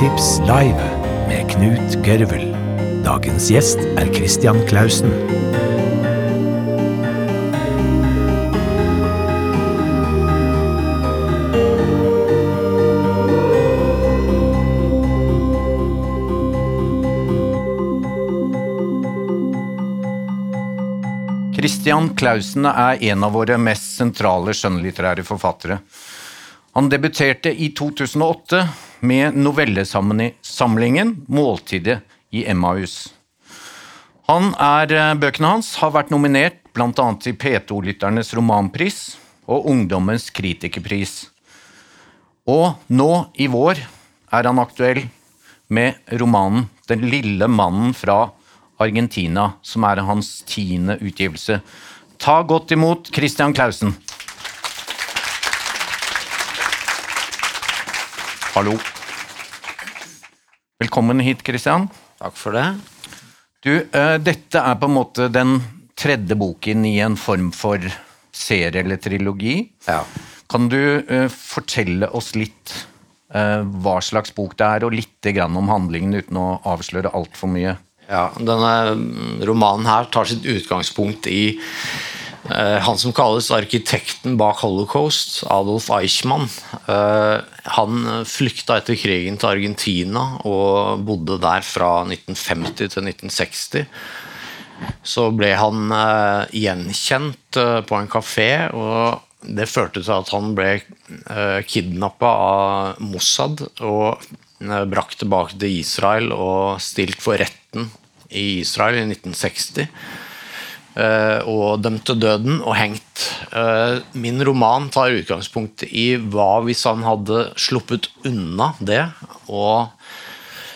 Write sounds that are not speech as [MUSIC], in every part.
Filmtips live med Knut Gørvel. Dagens gjest er Christian Clausen. Christian Clausen er en av våre mest sentrale skjønnlitterære forfattere. Han debuterte i 2008 med novellesamlingen 'Måltidet i Emmaus'. Han er, eh, Bøkene hans har vært nominert bl.a. til P2-lytternes romanpris og Ungdommens kritikerpris. Og nå i vår er han aktuell med romanen 'Den lille mannen fra Argentina', som er hans tiende utgivelse. Ta godt imot Christian Clausen. Hallo. Velkommen hit, Christian. Takk for det. Du, eh, dette er på en måte den tredje boken i en form for serie eller trilogi. Ja. Kan du eh, fortelle oss litt eh, hva slags bok det er, og litt om handlingen uten å avsløre altfor mye? Ja, denne romanen her tar sitt utgangspunkt i han som kalles arkitekten bak holocaust, Adolf Eichmann. Eh, han flykta etter krigen til Argentina og bodde der fra 1950 til 1960. Så ble han eh, gjenkjent eh, på en kafé, og det førte til at han ble eh, kidnappa av Mossad og eh, brakt tilbake til Israel og stilt for retten i Israel i 1960. eh, og dømt til døden og hengt. Eh, min roman tar utgangspunkt i hva hvis han hadde sluppet unna det og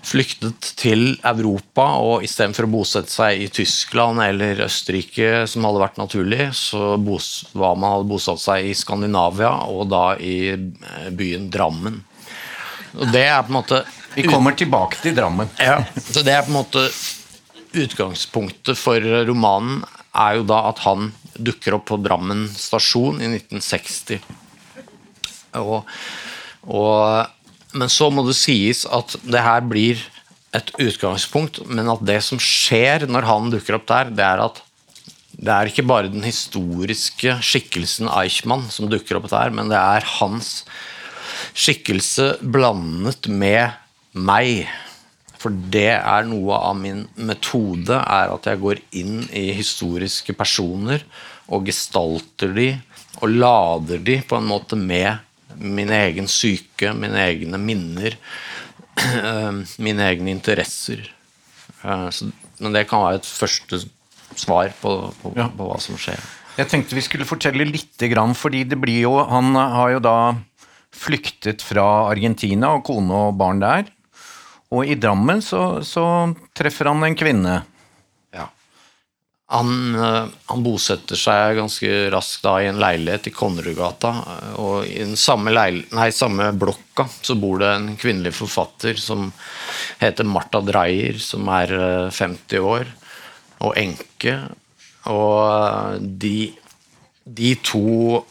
flyktet til Europa, og istedenfor å bosette seg i Tyskland eller Østerrike, som hadde vært naturlig, så var man hadde bosatt seg i Skandinavia, og da i eh, byen Drammen. Og det er på en måte Vi kommer tilbake til Drammen. ja, så det er på en måte Utgangspunktet for romanen er jo da at han dukker opp på Drammen stasjon i 1960. Og, og, men så må det sies at det her blir et utgangspunkt, men at det som skjer når han dukker opp der, det er at det er ikke bare den historiske skikkelsen Eichmann som dukker opp der, men det er hans skikkelse blandet med meg. For det er noe av min metode, er at jeg går inn i historiske personer og gestalter de, og lader de på en måte med min egen syke, mine egne minner, mine egne interesser. Eh, Men det kan være et første svar på, på, Ja. på hva som skjer. Jeg tenkte vi skulle fortelle litt, grann, fordi det blir jo Han har jo da flyktet fra Argentina og kone og barn der. Og i Drammen så, så treffer han en kvinne. Ja. Han, eh, han bosetter seg ganske raskt da i en leilighet i Konnerudgata. eh, Og i den samme, nei, samme blokka så bor det en kvinnelig forfatter som heter Martha Dreyer, som er eh, 50 år og enke. Og eh, de, de to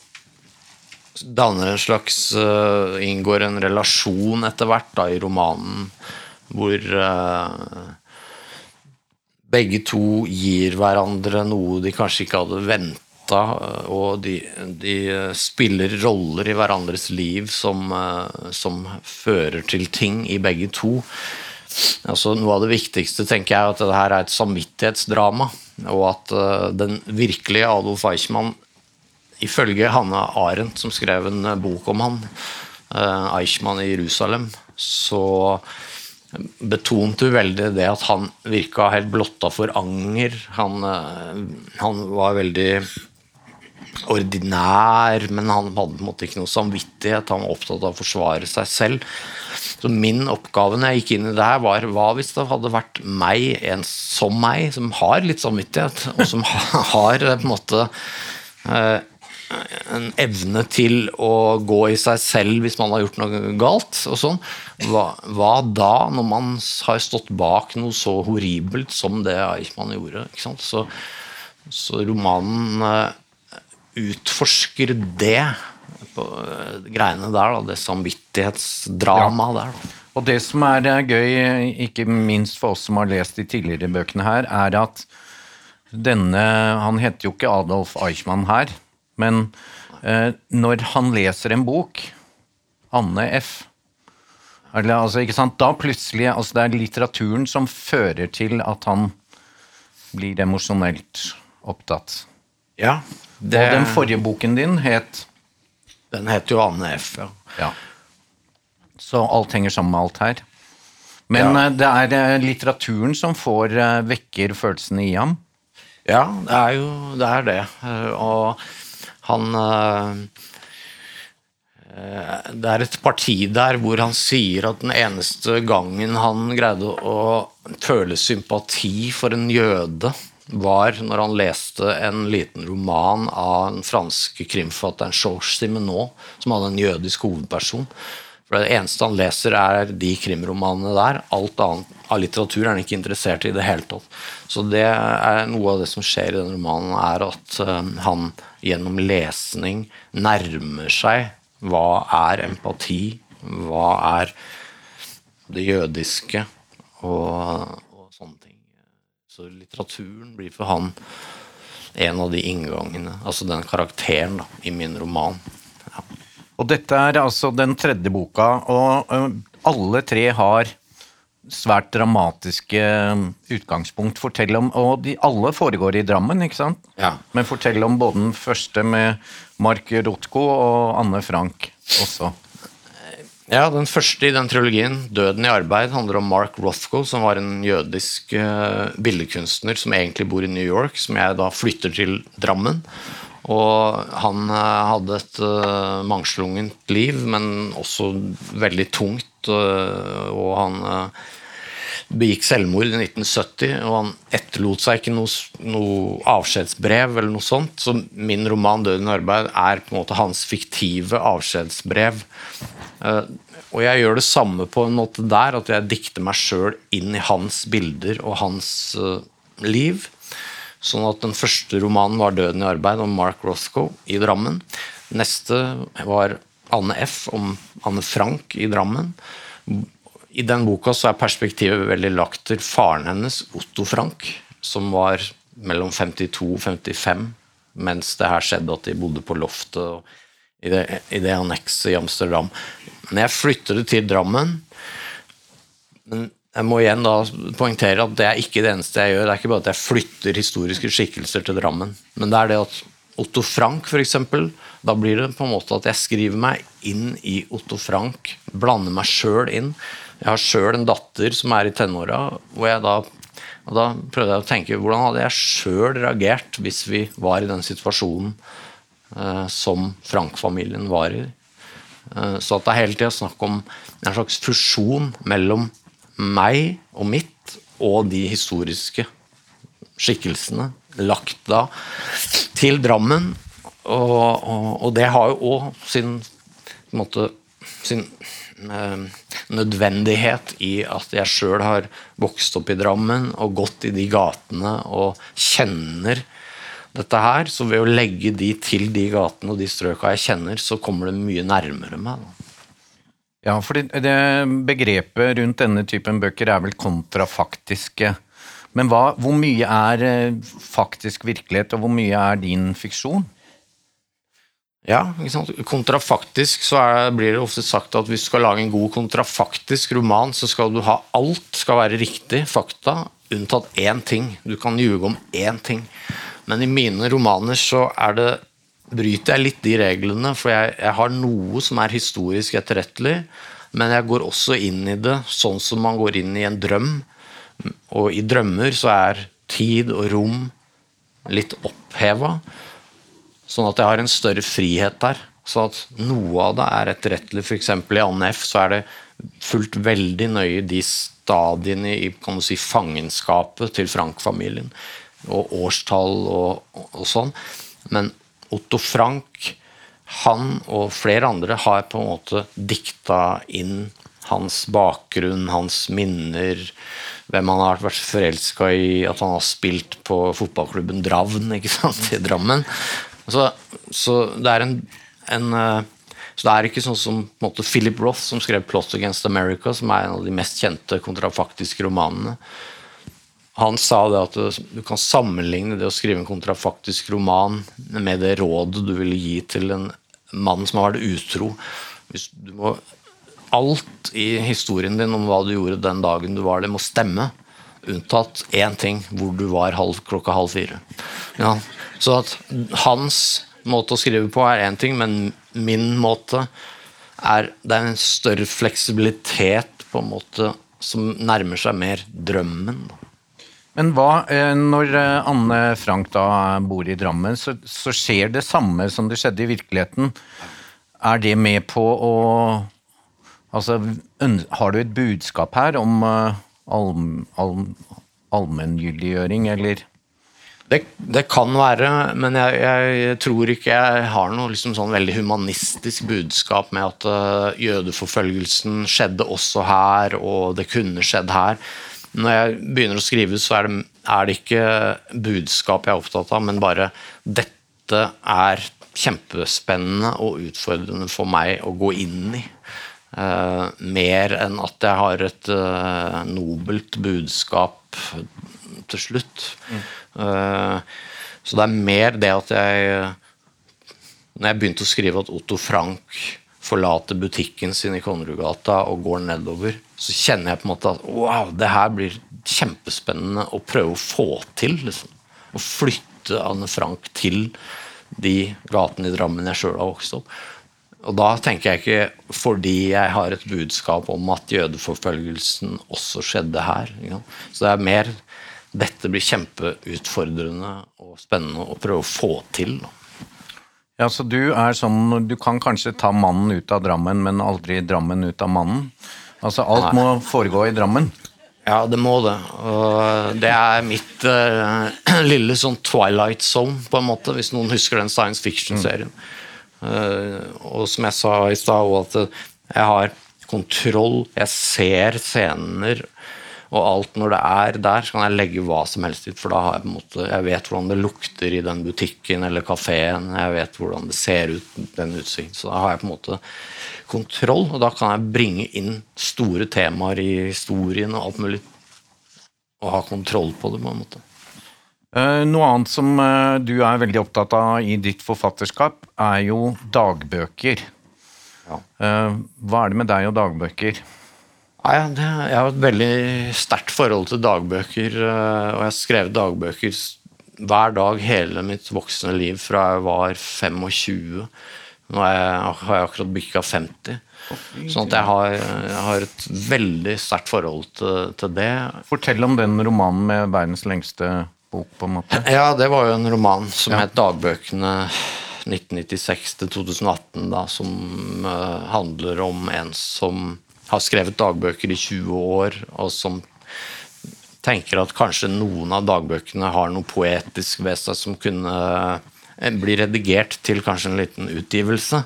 danner en slags eh, Inngår en relasjon etter hvert da i romanen hvor eh, begge to gir hverandre noe de kanskje ikke hadde venta, og de, de spiller roller i hverandres liv som, eh, som fører til ting i begge to. Altså, noe av det viktigste tenker jeg er at her er et samvittighetsdrama, og at eh, den virkelige Adolf Eichmann Ifølge Hanne Arendt, som skrev en eh, bok om han, eh, Eichmann i Jerusalem, så betonte hun veldig det at han virka helt blotta for anger. Han, eh, han var veldig ordinær, men han hadde på en måte ikke noe samvittighet. Han var opptatt av å forsvare seg selv. Så min oppgave når jeg gikk inn i det her, var hva hvis det hadde vært meg, en som meg, som har litt samvittighet, og som [LAUGHS] har på en måte eh, en evne til å gå i seg selv hvis man har gjort noe galt. og sånn. Hva, hva da, når man har stått bak noe så horribelt som det Eichmann gjorde? ikke sant? Så, så romanen eh, utforsker det på, eh, greiene der, da, det samvittighetsdramaet der. Da. Og det som er gøy, ikke minst for oss som har lest de tidligere bøkene her, er at denne Han heter jo ikke Adolf Eichmann her, men eh, når han leser en bok, Anne F. Eller, altså, ikke sant? Da plutselig altså Det er litteraturen som fører til at han blir emosjonelt opptatt. Ja, det, Og den forrige boken din het den heter jo Anne F. Ja. Ja. Så alt henger sammen med alt her. Men Ja. eh, det er eh, litteraturen som får eh, vekker følelsene i ham. Ja, det er jo det. Er det. Og han eh, eh, Det er et parti der hvor han sier at den eneste gangen han greide å føle sympati for en jøde, var når han leste en liten roman av den franske krimforfatteren Georges Simenon, som hadde en jødisk hovedperson. For Det eneste han leser, er de krimromanene der. Alt annet av litteratur er han ikke interessert i det hele tatt. Så det er noe av det som skjer i den romanen, er at eh, han gjennom lesning nærmer seg hva er empati, hva er det jødiske, og, og sånne ting. Så litteraturen blir for han en av de inngangene, altså den karakteren da, i min roman. Og dette er altså den tredje boka, og alle tre har svært dramatiske utgangspunkt. Fortell om, og de alle foregår i Drammen, ikke sant? Ja. Men fortell om både den første med Mark Rothko og Anne Frank også. Ja, Den første i den trilogien, 'Døden i arbeid', handler om Mark Rothko, som var en jødisk eh, billedkunstner som egentlig bor i New York, som jeg da flytter til Drammen. Og han eh, hadde et uh, mangslungent liv, men også veldig tungt. eh, og han eh, begikk selvmord i 1970, og han etterlot seg ikke noe, noe avskjedsbrev eller noe sånt. Så min roman 'Døden i arbeid' er på en måte hans fiktive avskjedsbrev. Eh, og jeg gjør det samme på en måte der, at jeg dikter meg sjøl inn i hans bilder og hans eh, liv. Sånn at den første romanen var 'Døden i arbeid' om Mark Rothko i Drammen. Neste var Anne F. om Anne Frank i Drammen. I den boka så er perspektivet veldig lagt til faren hennes, Otto Frank, som var mellom 52 og 55 mens det her skjedde, at de bodde på loftet og i det, i det annekset i Amsterdam. Men jeg flytter det til Drammen. Men jeg må igjen da poengtere at det er ikke det eneste jeg gjør. Det er ikke bare at jeg flytter historiske skikkelser til Drammen, men det er det at Otto Frank, f.eks. Da blir det på en måte at jeg skriver meg inn i Otto Frank, blander meg sjøl inn. Jeg har sjøl en datter som er i tenåra, da og da prøvde jeg å tenke hvordan hadde jeg sjøl reagert hvis vi var i den situasjonen eh, som Frank-familien var i. Eh, så at det er hele tida snakk om en slags fusjon mellom meg og mitt og de historiske skikkelsene lagt da til Drammen. Og, og, og det har jo òg sin, måte, sin eh, nødvendighet i at jeg sjøl har vokst opp i Drammen og gått i de gatene og kjenner dette her. Så ved å legge de til de gatene og de strøka jeg kjenner, så kommer det mye nærmere meg. Da. Ja, for det begrepet rundt denne typen bøker er vel kontrafaktiske. Men hva, hvor mye er eh, faktisk virkelighet, og hvor mye er din fiksjon? Ja? Kontrafaktisk så er, blir det ofte sagt at hvis du skal lage en god kontrafaktisk roman, så skal du ha alt skal være riktig fakta, unntatt én ting. Du kan ljuge om én ting. Men i mine romaner så er det bryter jeg litt de reglene, for jeg, jeg har noe som er historisk etterrettelig, men jeg går også inn i det sånn som man går inn i en drøm. Og i drømmer så er tid og rom litt oppheva. Sånn at jeg har en større frihet der. Så at noe av det er etterrettelig. F.eks. i Anne F. så er det fulgt veldig nøye de stadiene i kan du si, fangenskapet til Frank-familien. Og årstall og, og, og sånn. Men Otto Frank, han og flere andre har på en måte dikta inn hans bakgrunn, hans minner, hvem han har vært forelska i, at han har spilt på fotballklubben Dravn ikke sant, i Drammen. Så, så det er en, en, eh, Så det er ikke sånn som måte, Philip Roth, som skrev 'Plot Against America', som er en av de mest kjente kontrafaktiske romanene. Han sa det at du kan sammenligne det å skrive en kontrafaktisk roman med det rådet du ville gi til en mann som har vært utro. Hvis du må, alt i historien din om hva du gjorde den dagen du var det, må stemme. Unntatt én ting, hvor du var halv, klokka halv fire. Ja. Så at hans måte å skrive på er én ting, men min måte er Det er en større fleksibilitet på en måte som nærmer seg mer drømmen. Men hva, eh, når eh, Anne Frank da bor i Drammen, så, så skjer det samme som det skjedde i virkeligheten. Er det med på å Altså, har du et budskap her om uh, allm, allm, eller? Det, det, kan være, men jeg, jeg, tror ikke jeg har noe liksom sånn veldig humanistisk budskap med at jødeforfølgelsen skjedde også her, og det kunne skjedd her. Når jeg begynner å skrive, så er det, er det ikke budskap jeg er opptatt av, men bare dette er kjempespennende og utfordrende for meg å gå inn i. Uh, mer enn at jeg har et uh, nobelt budskap til slutt. Mm. Uh, så det er mer det at jeg Når jeg begynte å skrive at Otto Frank forlater butikken sin i Konnerudgata og går nedover, så kjenner jeg på en måte at wow, det her blir kjempespennende å prøve å få til. Liksom. Å flytte Anne Frank til de gatene i Drammen jeg sjøl har vokst opp. Og da tenker jeg ikke fordi jeg har et budskap om at jødeforfølgelsen også skjedde her. Så det er mer dette blir kjempeutfordrende og spennende å prøve å få til. Ja, så du er sånn Du kan kanskje ta mannen ut av Drammen, men aldri Drammen ut av mannen? Altså alt må foregå i Drammen? Ja, det må det. Og det er mitt uh, [CLEARS THROAT] lille sånn Twilight Zone, på en måte, hvis noen husker den science fiction-serien. Mm. Uh, og som jeg sa i stad, at jeg har kontroll, jeg ser scener og alt når det er der, så kan jeg legge hva som helst ut, For da har jeg på en måte Jeg vet hvordan det lukter i den butikken eller kafeen. Jeg vet hvordan det ser ut, den utsikten. Så da har jeg på en måte kontroll, og da kan jeg bringe inn store temaer i historien og alt mulig. Og ha kontroll på det, på en måte. Eh, noe annet som eh, du er veldig opptatt av i ditt forfatterskap, er jo dagbøker. Ja. Eh, hva er det med deg og dagbøker? Ja, jeg har et veldig sterkt forhold til dagbøker, eh, og jeg har skrevet dagbøker hver dag hele mitt voksne liv fra jeg var 25. Nå har jeg akkurat bikka 50. Sånn at jeg har, jeg har et veldig sterkt forhold til, til, det. Fortell om den romanen med verdens lengste bok, på en måte. [LAUGHS] Ja, det var jo en roman som ja. het 'Dagbøkene 1996 2018', da, som uh, handler om en som har skrevet dagbøker i 20 år, og som tenker at kanskje noen av dagbøkene har noe poetisk ved seg som kunne eh, bli redigert til kanskje en liten utgivelse.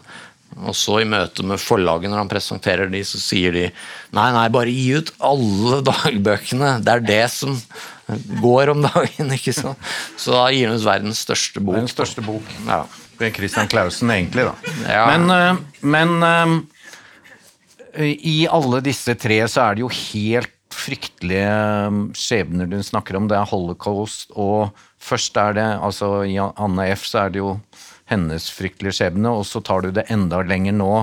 Og så i møte med forlaget når han presenterer de, så sier de nei, nei, bare gi ut alle dagbøkene. Det er det som går om dagen. [LAUGHS] ikke sant? Så da gir han ut verdens største bok. Verdens største bok. Ja. Christian Clausen, egentlig, da. Ja. Men, eh, men eh, i alle disse tre så er det jo helt fryktelige um, skjebner du snakker om. Det er holocaust, og først er det altså I Anne F. så er det jo hennes fryktelige skjebne, og så tar du det enda lenger nå.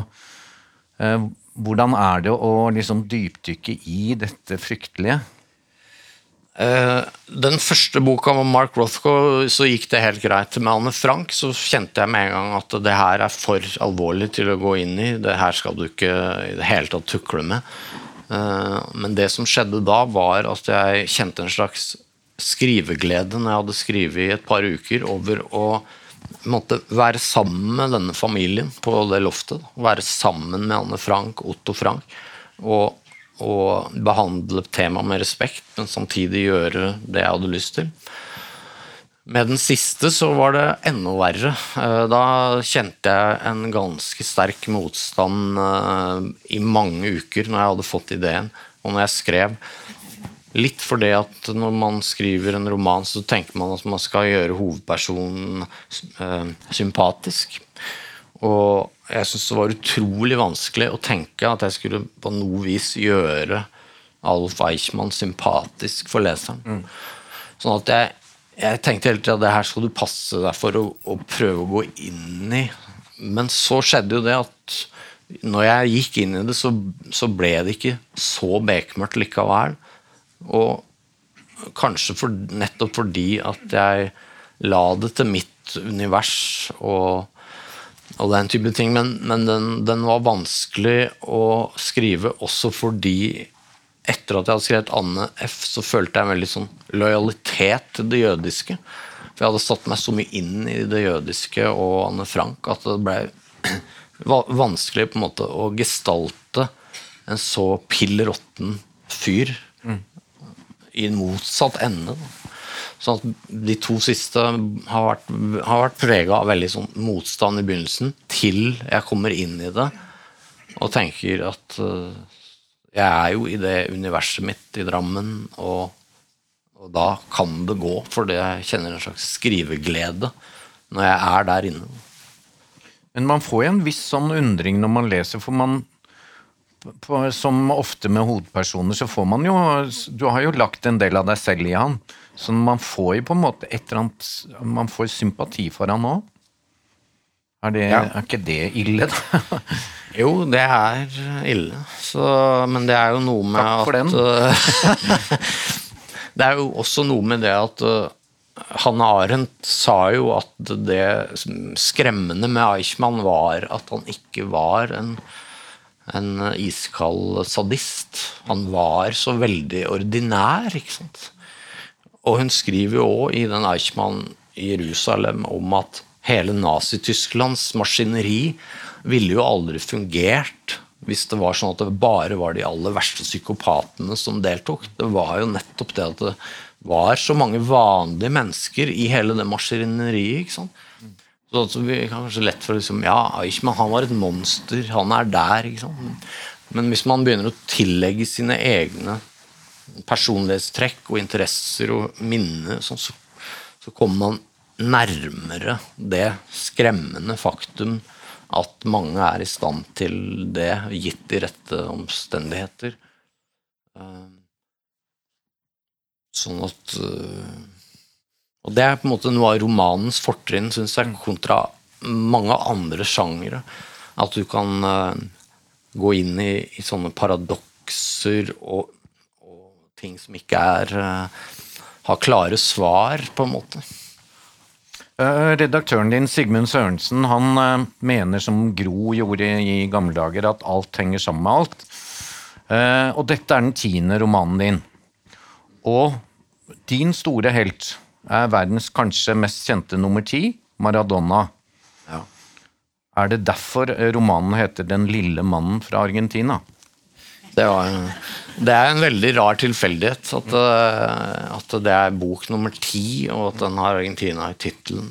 Eh, hvordan er det å liksom dypdykke i dette fryktelige? Eh, den første boka med Mark Rothko så gikk det helt greit. Med Anne Frank så kjente jeg med en gang at det her er for alvorlig til å gå inn i. Det her skal du ikke i det hele tatt tukle med. Eh, men det som skjedde da, var at jeg kjente en slags skriveglede når jeg hadde skrevet i et par uker, over å måtte være sammen med denne familien på det loftet. Være sammen med Anne Frank, Otto Frank. Og og behandle temaet med respekt, men samtidig gjøre det jeg hadde lyst til. Med den siste så var det enda verre. Eh, da kjente jeg en ganske sterk motstand eh, i mange uker når jeg hadde fått ideen, og når jeg skrev. Litt fordi at når man skriver en roman, så tenker man at man skal gjøre hovedpersonen eh, sympatisk. Og jeg syntes det var utrolig vanskelig å tenke at jeg skulle på noe vis gjøre Alf Eichmann sympatisk for leseren. Sånn at jeg, jeg tenkte hele tida at det her skal du passe deg for å, å prøve å gå inn i. Men så skjedde jo det at når jeg gikk inn i det, så, så ble det ikke så bekmørkt likevel. Og kanskje for, nettopp fordi at jeg la det til mitt univers og, og den type ting. Men, men den, den, var vanskelig å skrive også fordi etter at jeg hadde skrevet Anne F., så følte jeg en veldig sånn lojalitet til det jødiske. For jeg hadde satt meg så mye inn i det jødiske og Anne Frank at det ble [CLEARS THROAT] vanskelig på en måte å gestalte en så pill råtten fyr mm. i motsatt ende. Sånn at de to siste har vært, har vært prega av veldig sånn motstand i begynnelsen, til jeg kommer inn i det og tenker at uh, jeg er jo i det universet mitt i Drammen, og, og da kan det gå, fordi jeg kjenner en slags skriveglede når jeg er der inne. Men man får jo en viss sånn undring når man leser, for man på, Som ofte med hovedpersoner, så får man jo Du har jo lagt en del av deg selv i han, så man får jo på en måte et eller annet Man får sympati for han òg. Er, ja. er, ikke det ille, da? [LAUGHS] jo, det er ille. Så, men det er jo noe med Takk for at den. [LAUGHS] det er jo også noe med det at Hanne Arendt sa jo at det skremmende med Eichmann var at han ikke var en, en iskald sadist. Han var så veldig ordinær, ikke sant. Og hun skriver jo òg i den Eichmann i Jerusalem om at hele Nazi-Tysklands maskineri ville jo aldri fungert hvis det var sånn at det bare var de aller verste psykopatene som deltok. Det var jo nettopp det at det, var så mange vanlige mennesker i hele det maskineriet. ikke sant? Så altså, vi kanskje lett for liksom, Ja, Eichmann han var et monster. Han er der. ikke sant? Men hvis man begynner å tillegge sine egne personlighetstrekk og interesser og minner, sånn, så, så kommer man nærmere det skremmende faktum at mange er i stand til det, gitt de rette omstendigheter. Uh, Sånn at øh, Og det er på en måte noe av romanens fortrinn, syns jeg, kontra mange andre sjangere. At du kan uh, gå inn i, i sånne paradokser og, og, ting som ikke er uh, har klare svar, på en måte. Redaktøren din, Sigmund Sørensen, han mener som Gro gjorde i gamle dager, at alt henger sammen med alt. Og dette er den tiende romanen din. Og din store helt er verdens kanskje mest kjente nummer ti, Maradona. Ja. Er det derfor romanen heter 'Den lille mannen fra Argentina'? Det, var, det er en veldig rar tilfeldighet at, eh, at, det er bok nummer ti, og at den har Argentina i tittelen.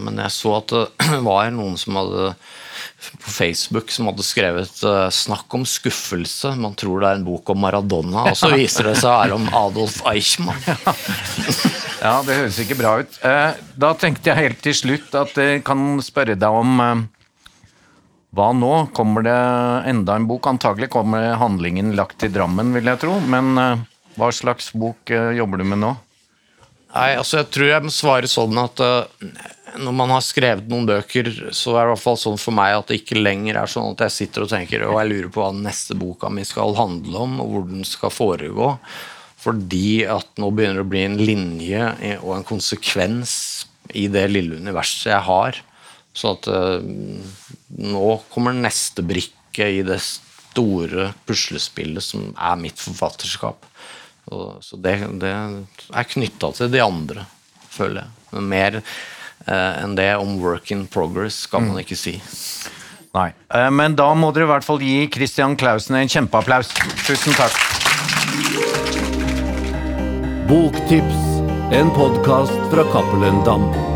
Men jeg så at det [CLEARS THROAT] var noen som hadde på Facebook som hadde skrevet uh, 'Snakk om skuffelse'. Man tror det er en bok om Maradona, og så viser det seg å være om Adolf Eichmann. ja, det høres ikke bra ut. Uh, da tenkte jeg helt til slutt at jeg kan spørre deg om hva nå? Kommer det enda en bok? Antagelig kommer handlingen lagt til Drammen, vil jeg tro. Men hva slags bok jobber du med nå? Nei, altså Jeg tror jeg må svare sånn at når man har skrevet noen bøker, så er det i hvert fall sånn for meg at det ikke lenger er sånn at jeg sitter og tenker og jeg lurer på hva den neste boka mi skal handle om, og hvor den skal foregå. Fordi at nå begynner det å bli en linje og en konsekvens i det lille universet jeg har. Så at uh, nå kommer neste brikke i det store puslespillet som er mitt forfatterskap. Så det, det er knytta til de andre, føler jeg. Men mer Eh, enn det om work in progress skal man mm. ikke si. Nei, eh, men da må dere i hvert fall gi Christian Clausen en kjempeapplaus. Tusen takk. Boktips, en podkast fra Cappelen Dam.